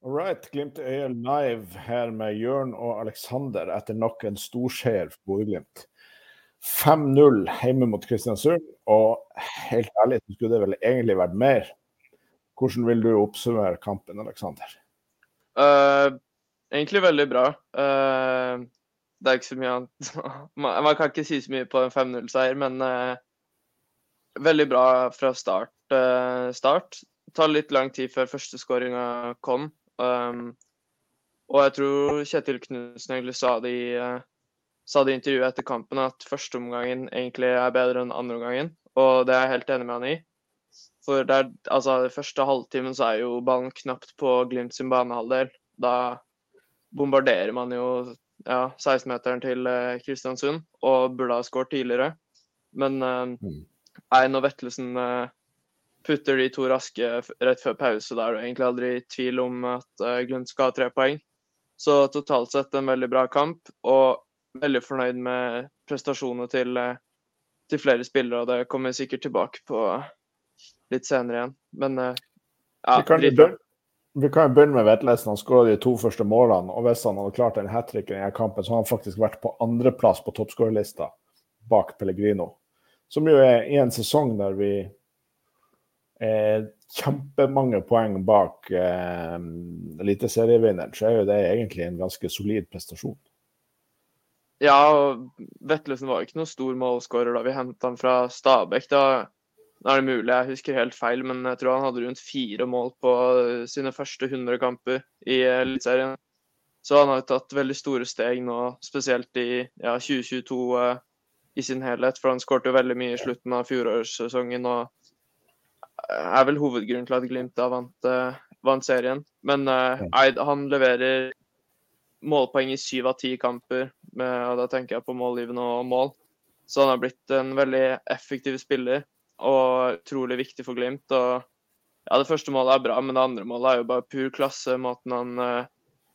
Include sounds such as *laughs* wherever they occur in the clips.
All right. Glimt er live her med Jørn og Aleksander etter nok en storseier for Bodø-Glimt. 5-0 hjemme mot Kristiansund, og helt ærlig så skulle det vel egentlig vært mer. Hvordan vil du oppsummere kampen, Aleksander? Uh, egentlig veldig bra. Uh, det er ikke så mye annet *laughs* man, man, kan ikke si så mye på en 5-0-seier, men uh, veldig bra fra start. start. Det tar litt lang tid før første skåringa kom. Um, og jeg tror Kjetil Knutsen egentlig sa det, i, uh, sa det i intervjuet etter kampen at førsteomgangen egentlig er bedre enn andreomgangen. Og det er jeg helt enig med han i. For der, altså, den første halvtimen så er jo ballen knapt på Glimt sin banehalvdel. Da bombarderer man jo ja, 16-meteren til uh, Kristiansund og burde ha skåret tidligere. Men uh, mm. og Vetlesen uh, putter de to raske rett før pause. Da er du egentlig aldri i tvil om at uh, Glimt skal ha tre poeng. Så totalt sett en veldig bra kamp, og veldig fornøyd med prestasjonene til, uh, til flere spillere. Og det kommer vi sikkert tilbake på litt senere igjen. Men ja. Vi kan jo begynne med Vetlesen. Han skåra de to første målene. og Hvis han hadde klart en hat trick i denne kampen, så har han faktisk vært på andreplass på toppskårerlista bak Pellegrino. Som jo er i en sesong der vi eh, kjempemange poeng bak eh, eliteserievinneren, så er jo det egentlig en ganske solid prestasjon. Ja, og Vetlesen var ikke noen stor målskårer da vi henta han fra Stabæk. Da, er det mulig jeg husker helt feil, men jeg tror han hadde rundt fire mål på sine første 100 kamper i Eliteserien. Så han har tatt veldig store steg nå, spesielt i ja, 2022 uh, i sin helhet. For han skårte veldig mye i slutten av fjorårssesongen og er vel hovedgrunnen til at Glimt da vant, uh, vant serien. Men uh, Eid han leverer målpoeng i syv av ti kamper, med, og da tenker jeg på målgivende og mål. Så han har blitt en veldig effektiv spiller og utrolig viktig for Glimt. og ja, Det første målet er bra, men det andre målet er jo bare pur klasse. Måten han uh,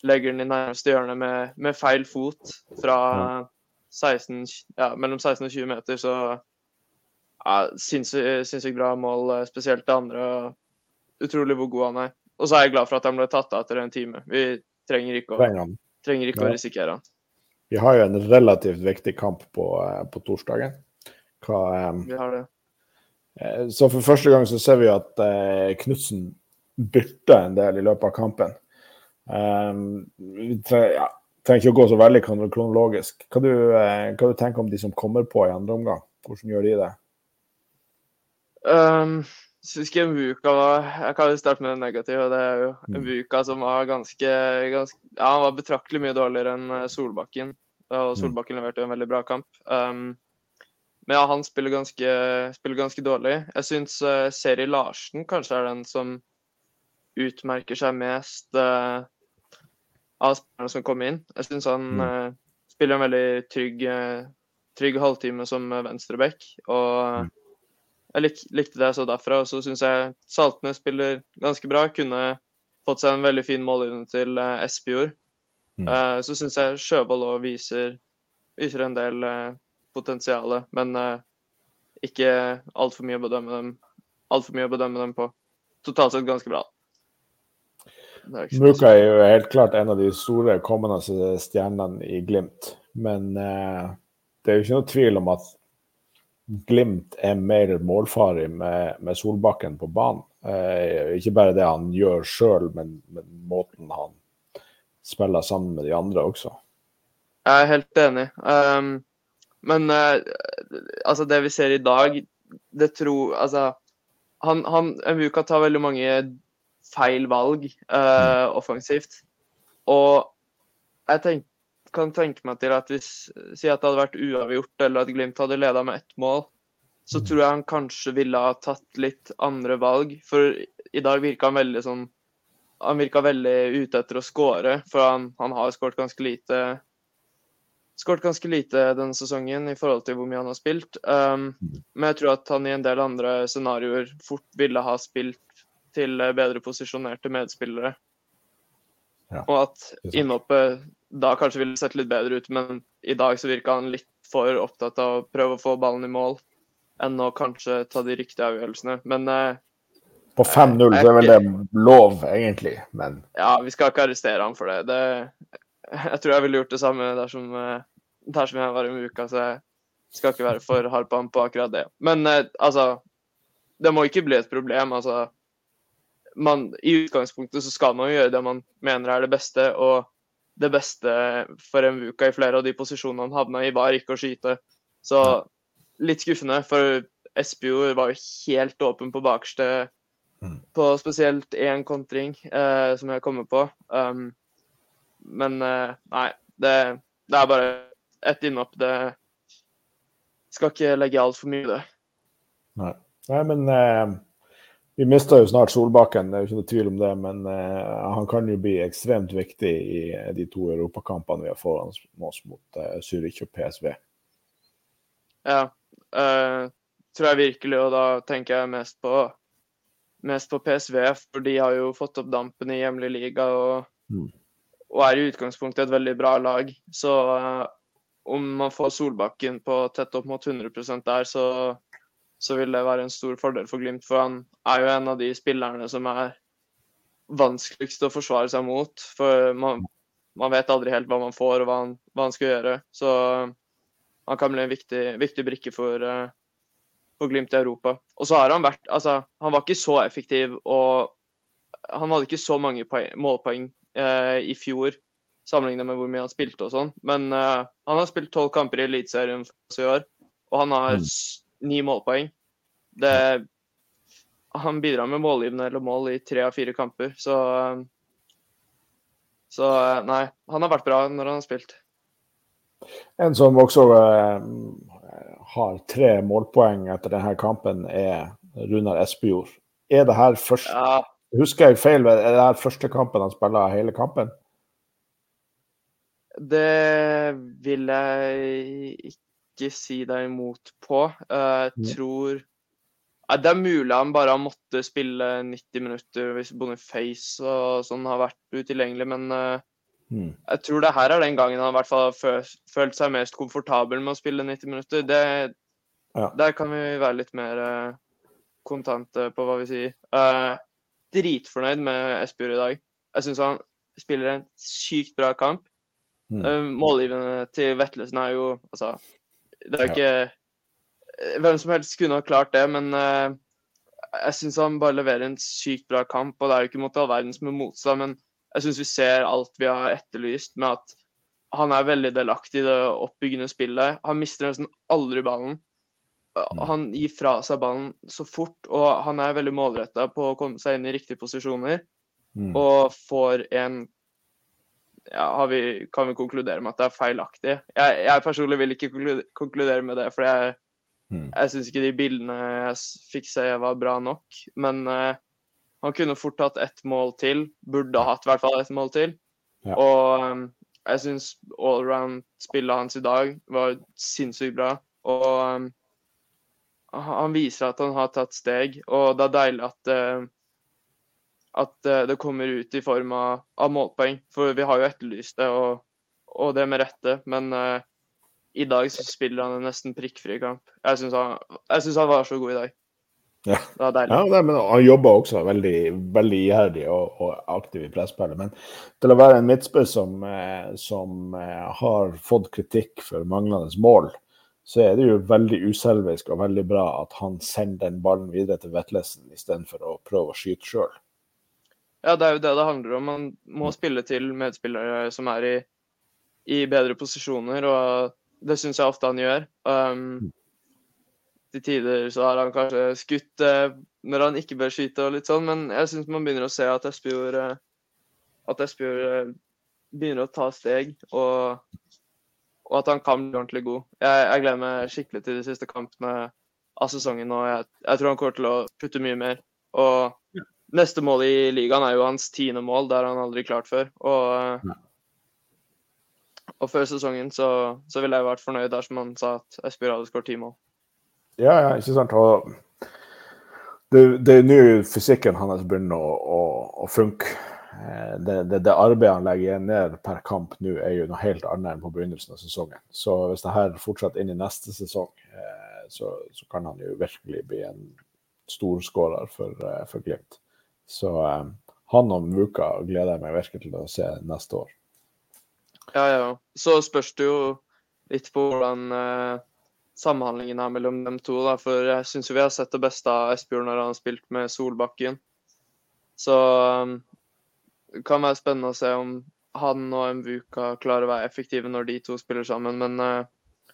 legger den i nærmeste hjørne med, med, feil fot fra 16, ja, mellom 16 og 20 meter, så ja, sinnssykt, bra mål, eh, spesielt det andre. Utrolig hvor god han er. Og så er jeg glad for at han ble tatt av etter en time. Vi trenger ikke å, trenger ikke å risikere han. Vi har jo en relativt viktig kamp på, eh, på torsdagen. Hva, um, vi har det. Eh, så for første gang så ser vi at Knutsen bytter en del i løpet av kampen. Vi trenger, ja, trenger ikke å gå så veldig kronologisk. Hva du, hva du tenker om de som kommer på i andre omgang? Hvordan gjør de det? Um, husker ikke Mvuka var Jeg kan jo starte med det negative. Det er jo mm. Mvuka som var ganske, ganske, Ja, han var betraktelig mye dårligere enn eh, Solbakken. Og mm. Solbakken leverte en veldig bra kamp. Um, men ja, han spiller ganske, spiller ganske dårlig. Jeg syns uh, Seri Larsen kanskje er den som utmerker seg mest uh, av spillerne som kom inn. Jeg syns han uh, spiller en veldig trygg, trygg halvtime som venstreback. Og mm jeg lik, likte det jeg så derfra. Og så syns jeg Saltene spiller ganske bra. Kunne fått seg en veldig fin målgivende til uh, Espejord. Mm. Uh, så syns jeg Sjøvold òg viser, viser, en del uh, potensial, men uh, ikke altfor mye å bedømme dem altfor mye å bedømme dem på. Totalt sett ganske bra. Muka er jo helt klart en av de store kommende stjernene i Glimt. Men eh, det er jo ikke noe tvil om at Glimt er mer målfarig med, med Solbakken på banen. Eh, ikke bare det han gjør sjøl, men, men, måten han spiller sammen med de andre også. Jeg er helt enig. Um, men uh, altså det vi ser i dag, det tror Altså, han, han Muka tar veldig mange feil valg uh, offensivt. Og jeg tenker kan tenke meg til at hvis Si at det hadde vært uavgjort, eller at Glimt hadde leda med ett mål, så tror jeg han kanskje ville ha tatt litt andre valg. For i dag virka han veldig sånn Han virka veldig ute etter å skåre, for han, han har skåret ganske lite skåret ganske lite denne sesongen i forhold til hvor mye han har spilt. Um, men jeg tror at han i en del andre scenarioer fort ville ha spilt til bedre posisjonerte medspillere. Ja. Og at innhoppet da kanskje ville sett litt bedre ut, men i dag så virka han litt for opptatt av å prøve å få ballen i mål enn å kanskje ta de riktige avgjørelsene. Men eh, På 5-0 så er vel det lov, egentlig, men Ja, vi skal ikke arrestere ham for det. det. Jeg tror jeg ville gjort det samme dersom, eh, dersom jeg var i Muka, så jeg skal ikke være for hard på ham på akkurat det. Men eh, altså Det må ikke bli et problem. altså man, I utgangspunktet så skal man jo gjøre det man mener er det beste, og det beste for Mvuka i flere av de posisjonene han havna i, var ikke å skyte. Så litt skuffende, for Espejord var jo helt åpen på bakerste Mm. på spesielt én kontring eh, som jeg kommer på. Um, men eh, nei, det, det er bare ett innhopp. Det skal ikke legge altfor mye i det. Nei, Nei men eh, vi mister jo snart Solbakken, det er jo ikke noe tvil om det. Men uh, han kan jo bli ekstremt viktig i de to europakampene vi har foran oss mot uh, Zürich og PSV. Ja, uh, tror jeg virkelig, og da tenker jeg mest på mest på PSV, for de har jo fått opp dampen i hjemlig liga og, Mm. og er i utgangspunktet et veldig bra lag. Så uh, om man får Solbakken på tett opp mot 100% der, så, så vil det være en stor fordel for Glimt. For han er jo en av de spillerne som er vanskeligst å forsvare seg mot. For man, man vet aldri helt hva man får og hva han, hva han skal gjøre. Så han kan bli en viktig, viktig brikke for, eh, for Glimt i Europa. Og så har han vært Altså, han var ikke så effektiv, og han hadde ikke så mange poeng, målpoeng eh, i fjor sammenlignet med hvor mye han spilte og sånn. Men eh, han har spilt tolv kamper i Eliteserien i år, og han har Mm. ni målpoeng. Det Han bidrar med målgivende eller mål i tre av fire kamper, så eh, Så eh, nei, han har vært bra når han har spilt. En som også eh, har tre målpoeng etter denne kampen, er Runar Espejord. Er det her først, Ja, Husker jeg feil, er det her første kampen han spiller hele kampen? Det vil jeg ikke si deg imot på. Eh, Jeg Ja. tror Nei, Det er mulig han bare har måttet spille 90 minutter hvis Boniface og sånn har vært utilgjengelig, men uh, mm. jeg tror det her er den gangen han i hvert fall har følt, seg mest komfortabel med å spille 90 minutter. Det, Ja. Der kan vi være litt mer uh, kontante på hva vi sier. Uh, dritfornøyd med Espejord i dag. Jeg syns han spiller en sykt bra kamp. Mm. Målgivende til Vetlesen er jo Altså, det er jo ikke eh, Hvem som helst kunne ha klart det, men eh, jeg syns han bare leverer en sykt bra kamp. Og det er jo ikke mot all verdens med motstand, men jeg syns vi ser alt vi har etterlyst med at han er veldig delaktig i det oppbyggende spillet. Han mister nesten aldri ballen. Mm. Han gir fra seg ballen så fort, og han er veldig målretta på å komme seg inn i riktige posisjoner. Mm. Og får en ja, har vi, kan vi konkludere med at det er feilaktig. Jeg, jeg personlig vil ikke konkludere med det, for jeg, Mm. jeg syns ikke de bildene jeg fikk se var bra nok. Men uh, han kunne fort hatt ett mål til. Burde ha hatt i hvert fall ett mål til. Ja. Og um, jeg syns allround-spillet hans i dag var sinnssykt bra. Og um, han viser at han har tatt steg, og det er deilig at uh, at uh, det kommer ut i form av, av målpoeng. For vi har jo etterlyst det, og, og det med rette. Men eh, i dag så spiller han en nesten prikkfri kamp. Jeg syns han, han var så god i dag. Ja. Det var deilig. Ja, men Han jobber også veldig, veldig iherdig og, og aktiv i presspillet. Men til å være en midtspiller som, eh, som eh, har fått kritikk for manglende mål, så er det jo veldig uselvisk og veldig bra at han sender den ballen videre til Vetlesen istedenfor å prøve å skyte sjøl. Ja, det er jo det det handler om. Man må spille til medspillere som er i, i bedre posisjoner, og det syns jeg ofte han gjør. Um, til tider så har han kanskje skutt eh, når han ikke bør skyte og litt sånn, men jeg syns man begynner å se at Espejord eh, at Espejord eh, begynner å ta steg, og, og at han kan bli ordentlig god. Jeg, jeg gleder meg skikkelig til de siste kampene av sesongen, og jeg, jeg tror han kommer til å putte mye mer. Og neste mål i ligaen er jo hans tiende mål, det har han aldri klart før. Og, Ja. Og før sesongen så, så ville jeg vært fornøyd dersom han sa at Espejord hadde skåret ti mål. Ja, ja, ikke sant. Og det, er nå fysikken hans begynner å, å, å funke. Eh, Det, det, det arbeidet han legger ned per kamp nå, er jo noe helt annet enn på begynnelsen av sesongen. Så hvis det her fortsetter inn i neste sesong, eh, så, så kan han jo virkelig bli en storskårer for, eh, for, Glimt. Så han om uka gleder jeg meg virkelig til å se neste år. Ja, ja. Så spørs det jo litt på hvordan uh, samhandlingen er mellom dem to. Da. For jeg syns vi har sett det beste av Esbjørn når han har spilt med Solbakken. Så um, det kan være spennende å se om han og Mvuka klarer å være effektive når de to spiller sammen. Men, uh,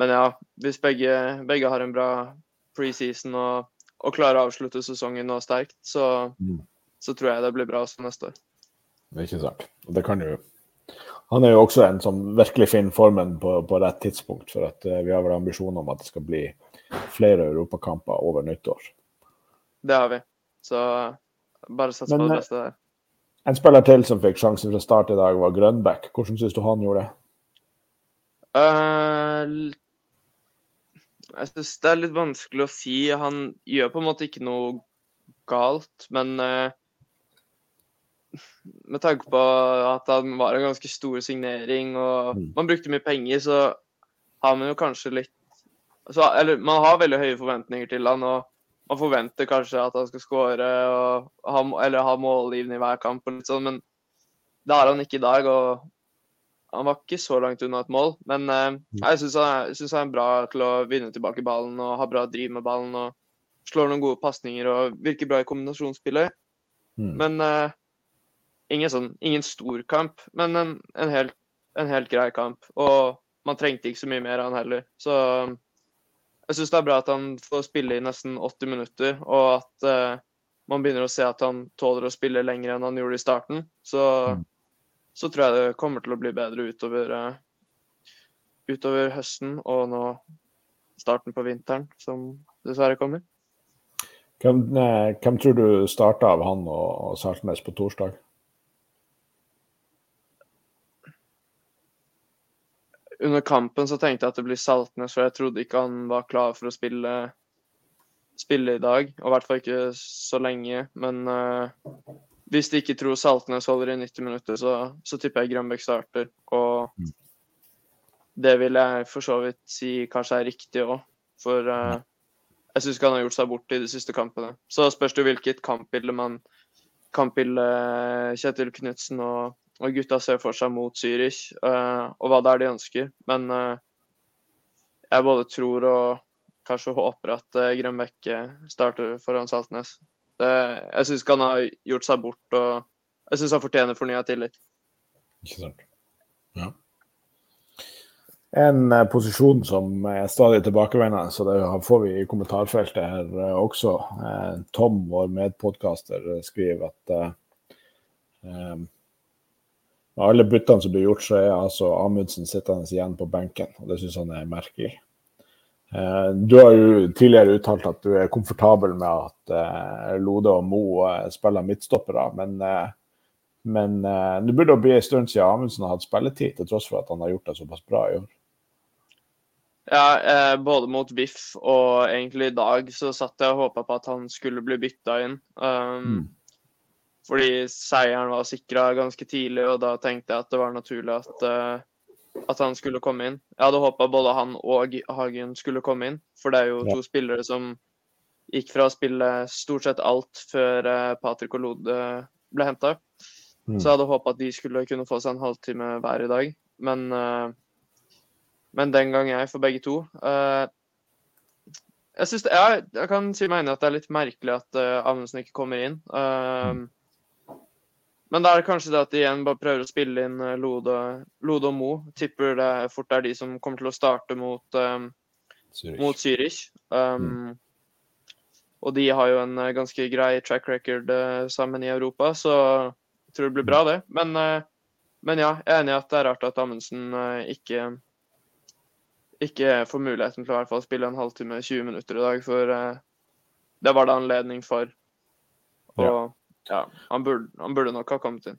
men ja, hvis begge, begge, har en bra preseason og, og klarer å avslutte sesongen nå sterkt, så, mm. så, tror jeg det blir bra også neste år. Det er ikke sant. Det kan jo han er jo også en som virkelig finner formen på, på rett tidspunkt, for at uh, vi har vel ambisjoner om at det skal bli flere europakamper over nyttår. Det har vi. Så bare sats på det eh, beste der. En spiller til som fikk sjansen fra start i dag, var Grønbæk. Hvordan syns du han gjorde det? Uh, jeg syns det er litt vanskelig å si. Han gjør på en måte ikke noe galt, men uh, med tanke på at han var en ganske stor signering og mm. man brukte mye penger, så har man jo kanskje litt så, Eller man har veldig høye forventninger til han, og man forventer kanskje at han skal skåre eller ha målgivende i hver kamp, og litt sånn, men det har han ikke i dag. og Han var ikke så langt unna et mål, men eh, mm. jeg syns han, han, er bra til å vinne tilbake ballen og ha bra driv med ballen. og Slår noen gode pasninger og virker bra i kombinasjonsspillet. Mm. Men eh, ingen, sånn, ingen stor kamp, men en, en, helt, en, helt, grei kamp. Og man trengte ikke så mye mer av han heller. Så jeg syns det er bra at han får spille i nesten 80 minutter, og at uh, man begynner å se at han tåler å spille lenger enn han gjorde i starten. Så, mm. så tror jeg det kommer til å bli bedre utover, uh, utover høsten og nå starten på vinteren, som dessverre kommer. Hvem, hvem tror du starta av han og, og Saltnes på torsdag? Under kampen så tenkte jeg at det blir Saltnes, for jeg trodde ikke han var klar for å spille, spille i dag. Og i hvert fall ikke så lenge. Men uh, hvis de ikke tror Saltnes holder i 90 minutter, så, så tipper jeg Grønbæk starter. Og mm. det vil jeg for så vidt si kanskje er riktig òg, for uh, jeg syns ikke han har gjort seg bort i de siste kampene. Så spørs det hvilket kampbilde man Kampbilde Kjetil Knutsen og og gutta ser for seg mot Zürich, uh, og hva det er de ønsker. Men uh, jeg både tror og kanskje håper at uh, Grønbekk starter foran Saltnes. Det, jeg syns ikke han har gjort seg bort, og jeg syns han fortjener fornya tillit. Ikke sant. Ja. En uh, posisjon som er stadig tilbakevendende, så det får vi i kommentarfeltet her uh, også. Uh, Tom, vår medpodkaster, skriver at med alle byttene som blir gjort, så er altså Amundsen sittende igjen på benken. og Det syns han er merkelig. Eh, du har jo tidligere uttalt at du er komfortabel med at eh, Lode og Mo eh, spiller midtstoppere, men, men det burde bli en stund siden Amundsen har hatt spilletid, til tross for at han har gjort det såpass bra i år. Ja, både mot VIF og egentlig i dag så satt jeg og håpa på at han skulle bli bytta inn. Um, mm. Fordi seieren var sikra ganske tidlig, og da tenkte jeg at det var naturlig at, uh, at han skulle komme inn. Jeg hadde håpa både han og Hagen skulle komme inn, for det er jo ja. to spillere som gikk fra å spille stort sett alt før uh, Patrick og Lode ble henta. Mm. Så jeg hadde håpa at de skulle kunne få seg en halvtime hver i dag. Men, uh, men den gang jeg for begge to. jeg, det, jeg, jeg kan si meg enig at det er litt merkelig at Amundsen ikke kommer inn. Uh, mm. Men da er det kanskje det at de igjen bare prøver å spille inn eh, Lode, Lode og Mo. Tipper det fort er de som kommer til å starte mot, um, Zürich. Mot Zürich. Um, mm. Og de har jo en uh, ganske grei track record uh, sammen i Europa, så jeg tror det blir bra, det. Men, uh, men ja, jeg er enig i at det er rart at Amundsen ikke ikke får muligheten til å i hvert fall spille en halvtime, 20 minutter i dag, for det var det anledning for. Og ja. Ja, han burde, han burde, nok ha kommet inn.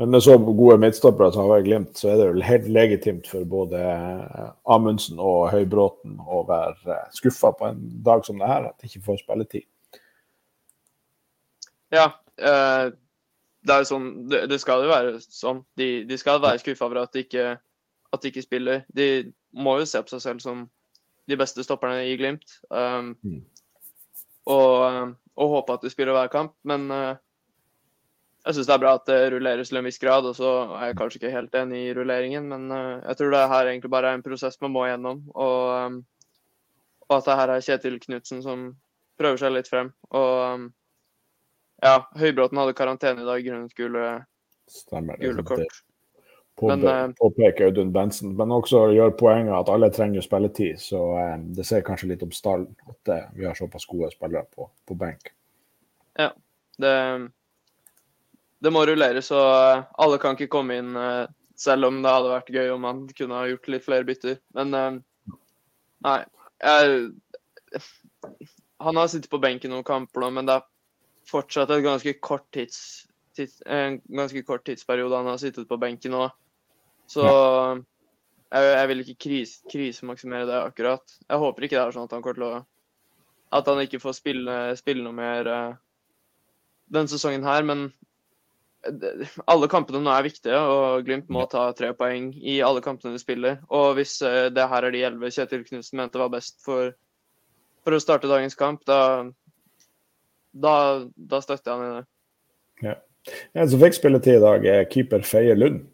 Men med så gode midtstoppere som har vært Glimt, så er det vel helt legitimt for både Amundsen og Høybråten å være skuffa på en dag som det her, at de ikke får spilletid. Ja, eh, det er jo sånn det, det, skal jo være sånn. De, de skal være skuffa over at de, ikke, at de ikke spiller. De må jo se på seg selv som de beste stopperne i Glimt. Um, mm. Og, og håpe at du spiller hver kamp. Men uh, jeg syns det er bra at det rulleres til en viss grad. Og så er jeg kanskje ikke helt enig i rulleringen, men uh, jeg tror det her egentlig bare er en prosess man må gjennom. Og, um, og at det her er Kjetil Knutsen som prøver seg litt frem. Og ja, Høybråten hadde karantene i dag grunnet gule, gule kort. Men, påpeker Audun Bensen, men også gjør poenget at alle trenger spilletid. Så um, det ser kanskje litt om stallen at uh, vi har såpass gode spillere på, på benk. Ja, det det må rulleres, og eh, alle kan ikke komme inn eh, selv om det hadde vært gøy om man kunne ha gjort litt flere bytter. Men eh, nei. Jeg, han har sittet på benken noen kamper nå, men det er fortsatt ganske kort tids, tids, en ganske kort tidsperiode han har sittet på benken nå. Så jeg, jeg, vil ikke kris, krisemaksimere det akkurat. Jeg håper ikke det er sånn at han kommer til å At han ikke får spille, spille noe mer uh, denne sesongen her, men alle kampene nå er viktige, og Glimt må ta tre poeng i alle kampene de spiller. Og hvis eh, det her er de elleve Kjetil Knutsen mente var best for, for, å starte dagens kamp, da, da, da støtter jeg han i det. Ja. En som fikk spilletid i dag, er keeper Feie Lund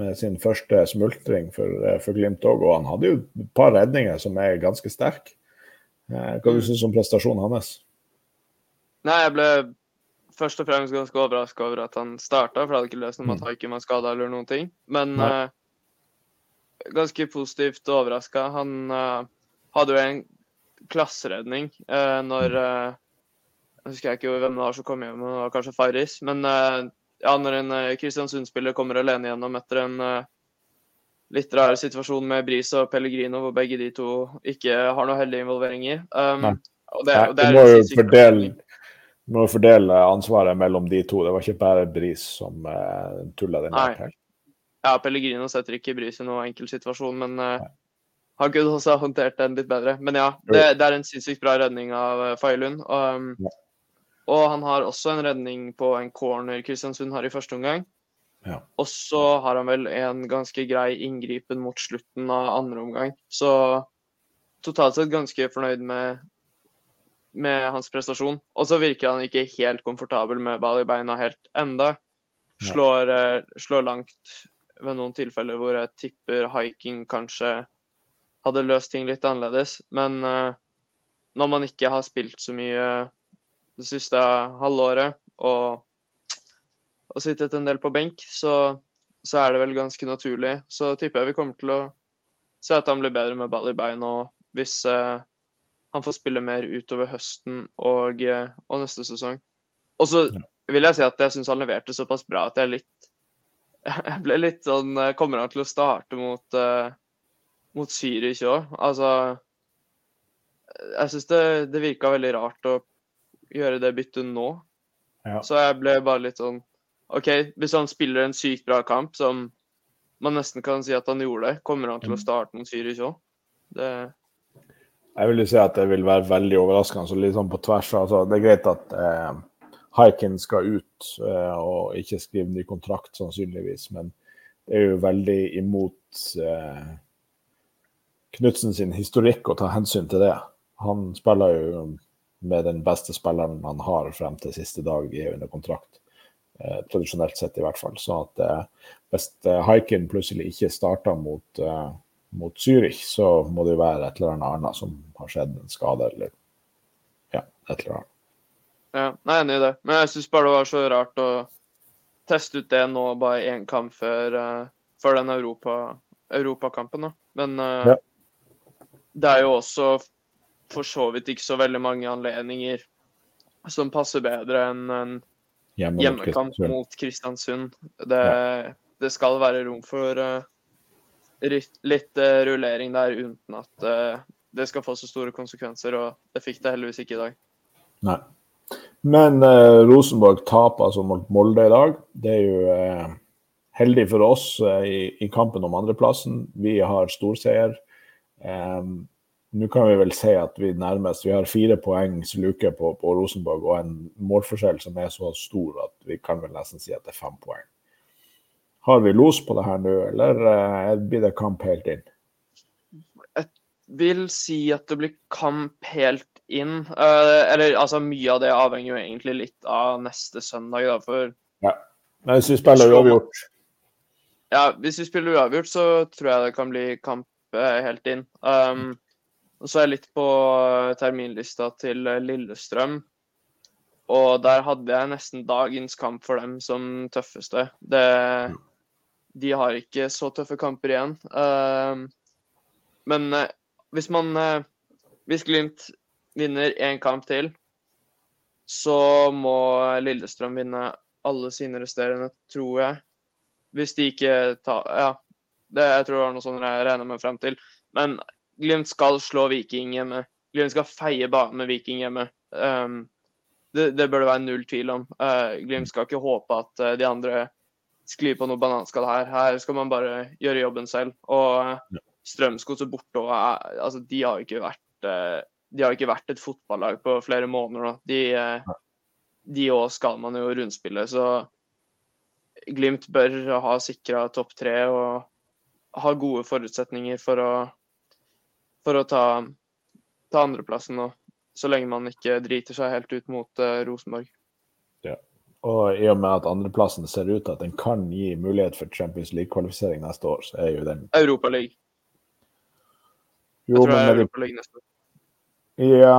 med sin første smultring for, eh, for Glimt òg. Og han hadde jo et par redninger som er ganske sterke. Eh, hva mm. syns du om prestasjonen hans? Nei, jeg ble først og fremst ganske overraska over at han starta, for jeg hadde ikke lest om at mm. Haikim var skada eller noen ting. Men uh, ganske positivt overraska. Han uh, hadde jo en klasseredning uh, når uh, Jeg husker ikke hvem det var som kom hjem, det var kanskje Farris. Men ja, når en Kristiansund-spiller kommer alene gjennom etter en litt rar situasjon med Bris og Pellegrino, hvor begge de to ikke har noe heldig involvering i. Um, og det, og det er må jo fordele må fordele ansvaret mellom de to. Det var ikke bare Bris som uh, tulla den her. Ja, Pellegrino setter ikke Bris i noen enkel situasjon, men uh, han kunne også håndtert den litt bedre. Men ja, det, det er en sinnssykt bra redning av uh, og... Um, ja. Og han har også en redning på en corner Kristiansund har i første omgang. Ja. Og så har han vel en ganske grei inngripen mot slutten av andre omgang. Så totalt sett ganske fornøyd med med hans prestasjon. Og så virker han ikke helt komfortabel med ball i beina helt enda. Slår, uh, slår, langt ved noen tilfeller hvor jeg tipper hiking kanskje hadde løst ting litt annerledes. Men uh, når man ikke har spilt så mye det siste halvåret og, og sittet en del på benk, så, så, er det vel ganske naturlig. Så tipper jeg vi kommer til å se at han blir bedre med ball i beina hvis eh, han får spille mer utover høsten og, eh, og neste sesong. Og så vil jeg si at jeg syns han leverte såpass bra at jeg litt *laughs* Jeg ble litt sånn eh, Kommer han til å starte mot, uh, mot Zürich òg? Altså Jeg syns det, det virka veldig rart å gjøre det byttet nå. Ja. Så jeg ble bare litt sånn OK, hvis han spiller en sykt bra kamp, som man nesten kan si at han gjorde, kommer han til å mm. starte mot Zürich òg? Det jeg vil jo si at det vil være veldig overraskende. så litt sånn på tvers. Altså, det er greit at eh, Haiken skal ut eh, og ikke skrive ny kontrakt, sannsynligvis. Men det er jo veldig imot eh, Knutsen sin historikk å ta hensyn til det. Han spiller jo med den beste spilleren han har frem til siste dag i under kontrakt. Eh, tradisjonelt sett, i hvert fall. Så at eh, hvis eh, Haiken plutselig ikke starter mot eh, mot Zürich, så må det jo være et eller annet som har skjedd, en skade eller ja, et eller annet. Ja, jeg er enig i det. Men jeg syns bare det var så rart å teste ut det nå, bare én kamp før, uh, før den Europa, europakampen. Men uh, ja. det er jo også for så vidt ikke så veldig mange anledninger som passer bedre enn en hjemmekamp mot Kristiansund. Det, ja. det skal være rom for uh, litt uh, rullering der uten at uh, det skal få så store konsekvenser, og det fikk det heldigvis ikke i dag. Nei. Men Rosenborg taper altså mot Molde i dag. Det er jo heldig for oss i, i, kampen om andreplassen. Vi har storseier. Um, nå kan vi vel si at vi nærmest Vi har fire poengs luke på, på Rosenborg og en målforskjell som er så stor at vi kan vel nesten si at det er fem poeng. Har vi los på det her nå, eller uh, blir det kamp helt inn? Jeg vil si at det blir kamp helt inn. Uh, eller altså, mye av det avhenger jo egentlig litt av neste søndag, da, for Ja. Men hvis vi spiller uavgjort Ja, hvis vi spiller uavgjort, så tror jeg det kan bli kamp uh, helt inn. Um, og så er jeg litt på terminlista til Lillestrøm. Og der hadde jeg nesten dagens kamp for dem som tøffeste. Det, de har ikke så tøffe kamper igjen. Uh, men uh, hvis man Hvis Glimt vinner én kamp til, så må Lillestrøm vinne alle sine resterende, tror jeg. Hvis de ikke tar Ja, det, jeg tror det var noe sånt jeg regner meg frem til. Men Glimt skal slå Viking hjemme. Glimt skal feie banen med Viking hjemme. Um, det, det, bør det være null tvil om. Uh, Glimt skal ikke håpe at uh, de andre sklir på noe bananskall her. Her skal man bare gjøre jobben selv. Og uh, Strømsgodset borte og altså, de har ikke vært de har ikke vært et fotballag på flere måneder nå. De òg skal man jo rundspille, så Glimt bør ha sikra topp tre og ha gode forutsetninger for å, for å ta, ta andreplassen nå så lenge man ikke driter seg helt ut mot uh, Rosenborg. Ja. Og i og med at andreplassen ser ut til at den kan gi mulighet for Champions League-kvalifisering neste år, så er jo den Europaliga. Jo, Jeg tror det er neste år. Ja.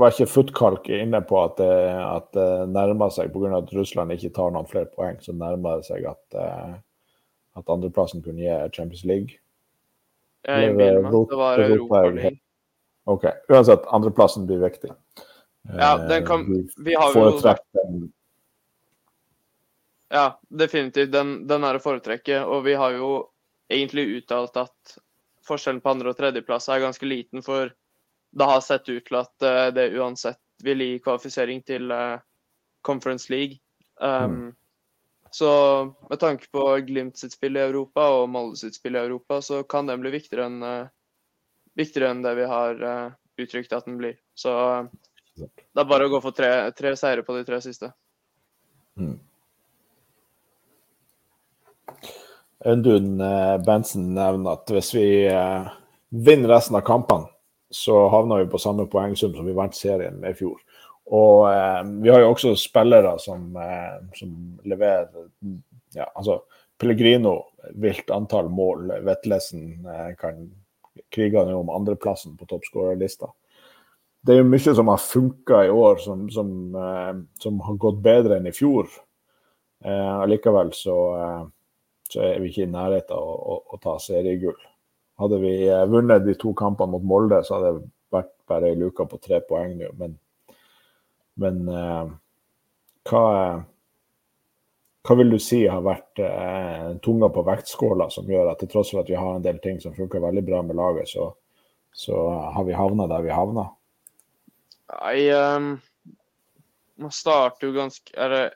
Var ikke Futkalk inne på at det, at det nærmer seg, pga. at Russland ikke tar noen flere poeng, så nærmer det seg at, at andreplassen kunne gi Champions League? Jeg innbiller meg det var Europaliga. OK. Uansett, andreplassen blir viktig. Ja, den kan Vi har jo Ja, definitivt. Den, den er å foretrekke. Og vi har jo egentlig uttalt at forskjellen på andre- og tredjeplass er ganske liten, for det har sett ut til at uh, det uansett vil gi kvalifisering til uh, Conference League. Um, mm. Så med tanke på Glimt sitt spill i Europa og Molde sitt spill i Europa, så kan den bli viktigere enn uh, viktigere enn det vi har uh, uttrykt at den blir. Så uh, det er bare å gå for tre, tre seire på de tre siste. Mm. Audun Bensen nevner at hvis vi vinner resten av kampene, så havner vi på samme poengsum som vi vant serien med i fjor. Og eh, vi har jo også spillere som, som leverer ja, altså Pellegrino, vilt antall mål. Vetlesen kan krige nå om andreplassen på toppskårerlista. Det er jo mye som har funka i år, som, som, eh, som, har gått bedre enn i fjor. Eh, allikevel så, eh, så, er vi ikke i nærheten av å, å, å, ta seriegull. Hadde vi eh, vunnet de to kampene mot Molde, så hadde det vært bare ei luke på tre poeng nå. Men eh, hva hva vil du si har vært eh, tunga på vektskåla som gjør at til tross for at vi har en del ting som funker veldig bra med laget, så, så har vi havna der vi havna? Nei, um, man starter jo ganske eller,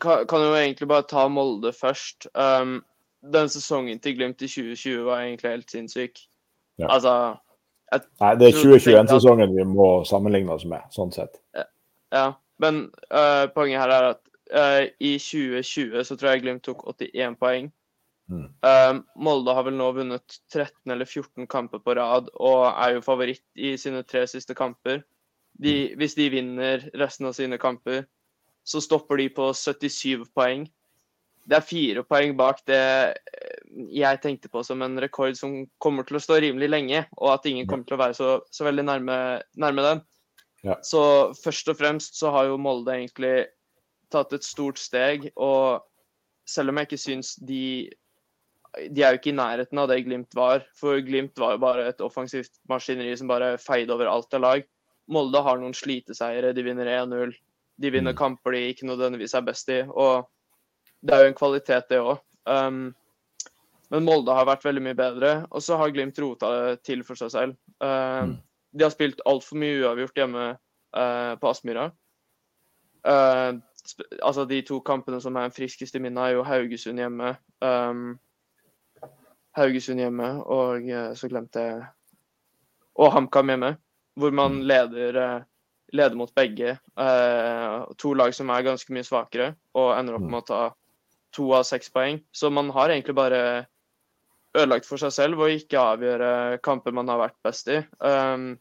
kan, kan, jo egentlig bare ta Molde først. Um, den sesongen til Glimt i 2020 var egentlig helt sinnssyk. Ja. Altså Nei, det er 2021-sesongen vi må sammenligne oss med, sånn sett. Ja, men uh, poenget her er at Uh, I 2020 så tror jeg Glimt tok 81 poeng. Mm. Uh, Molde har vel nå vunnet 13 eller 14 kamper på rad og er jo favoritt i sine tre siste kamper. De, mm. hvis de vinner resten av sine kamper, så stopper de på 77 poeng. Det er fire poeng bak det jeg tenkte på som en rekord som kommer til å stå rimelig lenge, og at ingen kommer til å være så, så veldig nærme, nærme den. Ja. Så først og fremst så har jo Molde egentlig tatt et stort steg. Og selv om jeg ikke syns de De er jo ikke i nærheten av det Glimt var. For Glimt var jo bare et offensivt maskineri som bare feide over alt av lag. Molde har noen sliteseiere. De vinner 1-0. De vinner mm. kamper de ikke nødvendigvis er best i. Og det er jo en kvalitet, det òg. Um, men Molde har vært veldig mye bedre. Og så har Glimt rota det til for seg selv. Uh, de har spilt altfor mye uavgjort hjemme uh, på Aspmyra. Uh, altså De to kampene som er friskest i minnet, er jo Haugesund hjemme. Um, Haugesund hjemme, og eh, så glemte jeg Og HamKam hjemme, hvor man leder, leder mot begge. To lag som er ganske mye svakere, og ender opp mm. med å ta to av seks poeng. Så man har egentlig bare ødelagt for seg selv og ikke avgjøre kamper man har vært best i. Um,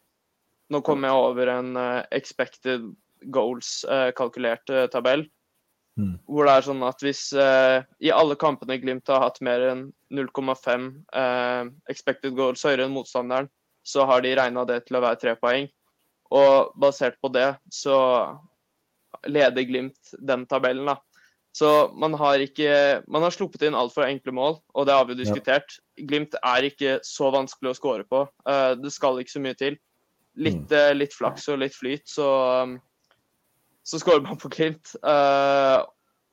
Nå kom jeg over en uh, expected goals-kalkulert uh, tabell. Mm. Hvor det er sånn at hvis i alle kampene Glimt har hatt mer enn 0,5 expected goals høyere enn motstanderen, så har de regna det til å være tre poeng. Og basert på det så leder Glimt den tabellen, da. Så man har ikke Man har sluppet inn altfor enkle mål, og det har vi jo diskutert. Ja. Glimt er ikke så vanskelig å skåre på. Uh, det skal ikke så mye til. Litt, mm. uh, litt flaks og litt flyt, så, um, så skårer man på Glimt. Uh,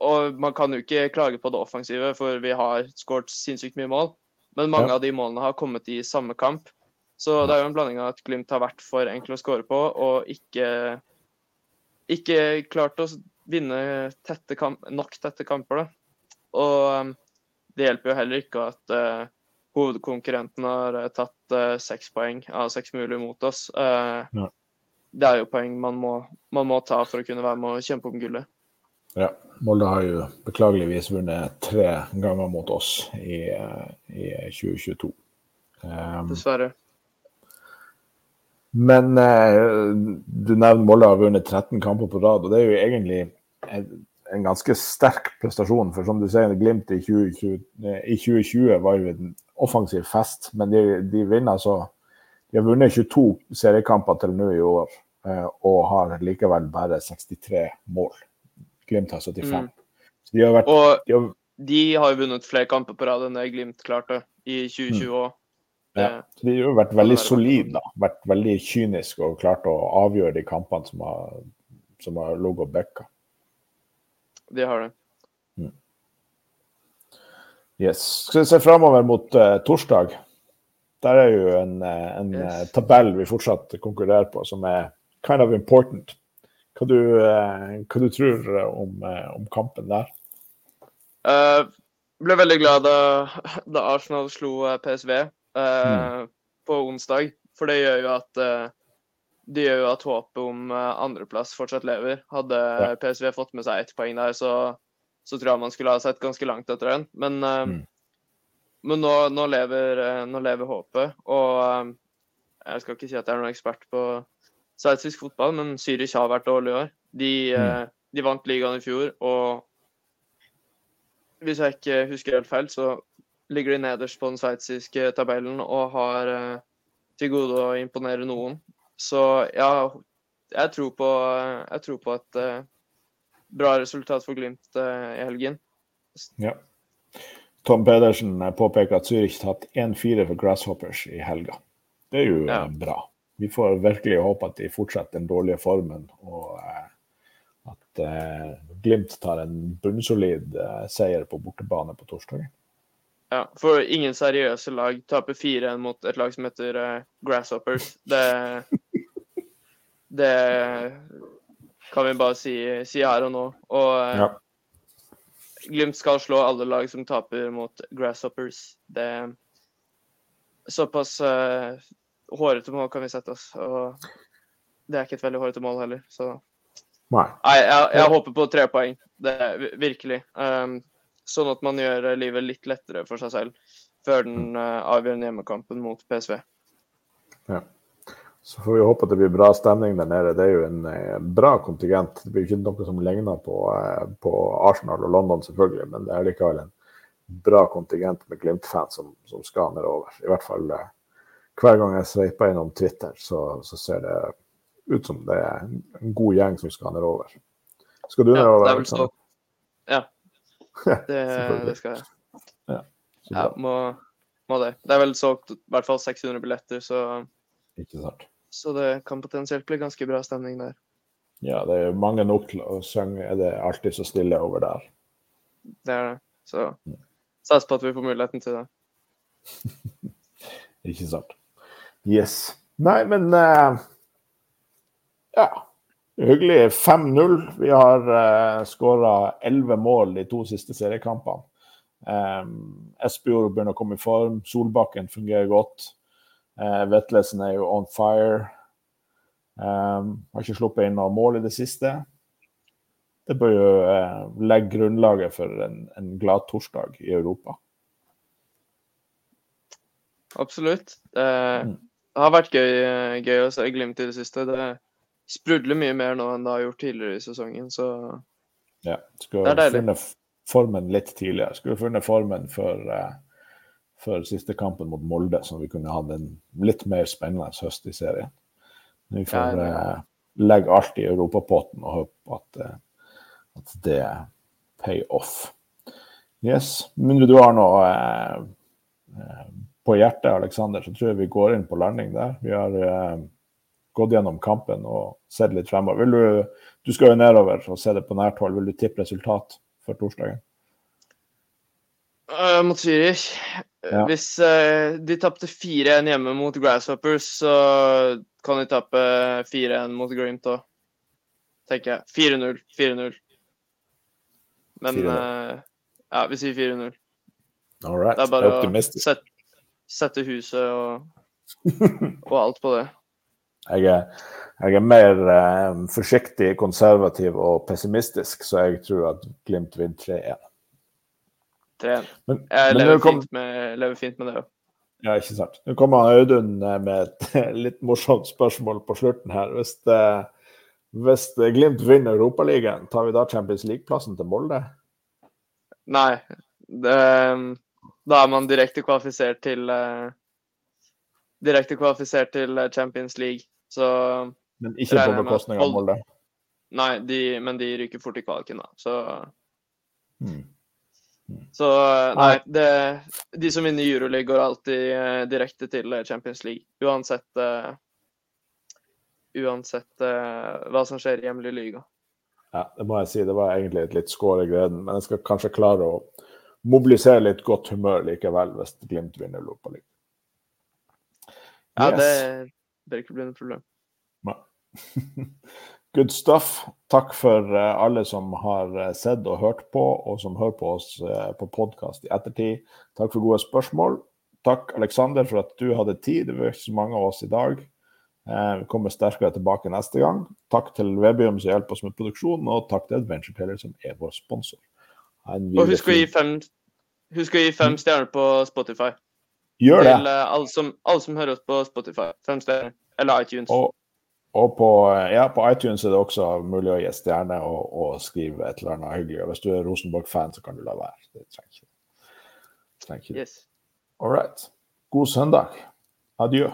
og man kan jo ikke klage på det offensive, for vi har skåret sinnssykt mye mål. Men mange ja. av de målene har kommet i samme kamp. Så det er jo en blanding av at Glimt har vært for enkle å skåre på, og ikke, ikke klart å vinne tette kamp, nok tette kamper. Da. Og um, det hjelper jo heller ikke at uh, hovedkonkurrenten har uh, tatt uh, seks poeng av seks mulige mot oss. Uh, ja. Det er jo poeng man må, man må, ta for å kunne være med og kjempe om gullet. Ja. Molde har jo beklageligvis vunnet tre ganger mot oss i, i 2022. Um, Dessverre. Men du nevner Molde har vunnet 13 kamper på rad, og det er jo egentlig en ganske sterk prestasjon. For som du sier, Glimt i 2020, i 2020 var jo offensiv fest. Men de, de vinner så De har vunnet 22 seriekamper til nå i år eh, og har likevel bare 63 mål. Glimt har 75. Mm. De har vært, og de har, de har vunnet flere kamper på rad enn det Glimt klarte i 2020 òg. Mm. Ja, så de har vært veldig solide, da. Vært veldig kyniske og klart å avgjøre de kampene som har, som har ligget og backa. De har det. Yes. Skal vi se framover mot uh, torsdag? Der er jo en, uh, en yes. uh, tabell vi fortsatt konkurrerer på, som er kind of important. Hva du, hva du tror om, om, kampen der? Jeg ble veldig glad da, *laughs* da Arsenal slo PSV mm. på onsdag. For det gjør jo at det gjør jo at håpet om uh, andreplass fortsatt lever. Hadde ja. PSV fått med seg ett poeng der, så, så, tror jeg man skulle ha sett ganske langt etter den. Men, uh, mm. men nå, nå, lever, uh, nå, lever, håpet. Og jeg skal ikke si at jeg er noen ekspert på sveitsisk fotball, men Zürich har vært dårlig i år. De, mm. de, vant ligaen i fjor, og hvis jeg ikke husker helt feil, så ligger de nederst på den sveitsiske tabellen og har til gode å imponere noen. Så ja, jeg tror på, jeg tror på uh, bra resultat for Glimt uh, i helgen. Ja. Tom Pedersen påpeker at Zürich tatt 1-4 for Grasshoppers i helga. Det er jo ja. uh, bra. Vi får virkelig håpe at de fortsetter den dårlige formen, og at Glimt tar en bunnsolid seier på bortebane på torsdag. Ja, for ingen seriøse lag taper 4-1 mot et lag som heter Grasshoppers. Det det kan vi bare si, si her og nå. Og eh, ja. Glimt skal slå alle lag som taper mot Grasshoppers. Det er Såpass uh, hårete mål kan vi sette oss. Og det er ikke et veldig hårete mål heller, så Nei. Nei jeg, jeg, håper på tre poeng. Det er virkelig. Um, sånn at man gjør livet litt lettere for seg selv før den uh, avgjørende hjemmekampen mot PSV. Ja. Så får vi håpe at det blir bra stemning der nede. Det er jo en eh, bra kontingent. Det blir ikke noe som ligner på, eh, på Arsenal og London, selvfølgelig, men det er likevel en bra kontingent med Glimt-fans som, som, skal nedover. I hvert fall eh, hver gang jeg sveiper innom Twitter, så, så, ser det ut som det er en god gjeng som skal nedover. Skal du nedover? Ja, det er vel så. *laughs* Ja. Det, det skal jeg. Ja, ja må, må, det. Det er vel solgt i hvert fall 600 billetter, så Ikke sant. Så det kan potensielt bli ganske bra stemning der. Ja, det er mange nok til å synge. Er det alltid så stille over der? Det er det. Så mm. sats på at vi får muligheten til det. *laughs* Ikke sant. Yes. Nei, men uh, Ja. Hyggelig. 5-0. Vi har uh, eh, skåra 11 mål de to siste seriekampene. Um, Espejord begynner å komme i form. Solbakken fungerer godt. Uh, Vetlesen er jo on fire. Um, har ikke sluppet inn noe mål i det siste. Det bør jo eh, legge grunnlaget for en, en glad torsdag i Europa. Absolutt. Uh, mm. det har vært gøy, gøy å se Glimt i det siste. Det sprudler mye mer nå enn det har gjort tidligere i sesongen, så ja. Skulle funnet formen litt tidligere. Skulle funnet formen for, uh, for siste kampen mot Molde, så vi kunne hatt en litt mer spennende høst i serien. Vi får uh, legge alt i europapotten og håpe at, uh, at det pay off. Yes. Mindre du har noe på hjertet, Aleksander, så tror jeg vi går inn på landing der. Vi har uh, gått gjennom kampen og sett litt fremover. Vil du, du skal jo nedover og se det på nært hold. Vil du tippe resultat for torsdagen? Uh, mot Zürich. Ja. Hvis uh, de tapte 4-1 hjemme mot Grasshoppers, så kan de tape 4-1 mot Grimt òg, tenker jeg. 4-0. 4-0. Men ja, vi sier 4-0. All right. Det er bare å sette sette huset og, *laughs* og alt på det. Jeg er, jeg er mer eh, forsiktig, konservativ og pessimistisk, så jeg tror at Glimt vinner 3-1. 3-1. Jeg lever, kom... fint med, lever, fint med, det òg. Ja, ikke sant. Nå kommer Audun eh, med et *laughs* litt morsomt spørsmål på slutten her. Hvis, det, hvis Glimt vinner Europaligaen, tar vi da Champions League-plassen til Molde? Nei. Det, da er man direkte kvalifisert til uh, Direkte kvalifisert til eh, Champions League, så Men ikke på bekostning av Molde? Nei, de, men de ryker fort i kvaliken, da. Så hmm. Så eh, nei, det, de som vinner Euroleague, går alltid uh, direkte til Champions League. Uansett uh, Uansett uh, hva som skjer i hjemlig liga. Ja, det må jeg si. Det var egentlig et litt skår i gleden, men jeg skal kanskje klare å mobilisere litt godt humør likevel hvis Glimt vinner Europaligaen. Ja, yes. det bør ikke bli noe problem. *laughs* Good stuff. Takk for eh, alle som har eh, sett og hørt på, og som hører på oss eh, på podkast i ettertid. Takk for gode spørsmål. Takk, Aleksander, for at du hadde tid. Det var ikke så mange av oss i dag. Vi kommer sterkere tilbake neste gang. Takk til Webium som hjelper oss med produksjonen, og takk til Adventure Taylor som er vår sponsor. Og husk å gi fem, fem mm. stjerner på Spotify. Gjør det. Til alle, som, alle, som, hører oss på Spotify. Fem stjerner. Eller iTunes. Og, og på, ja, på, iTunes er det også mulig å gi stjerne og, og, skrive et eller annet hyggelig. Og hvis du er Rosenborg-fan, så kan du la være. Det trenger ikke. Trenger ikke. Yes. All right. God søndag. Adjø.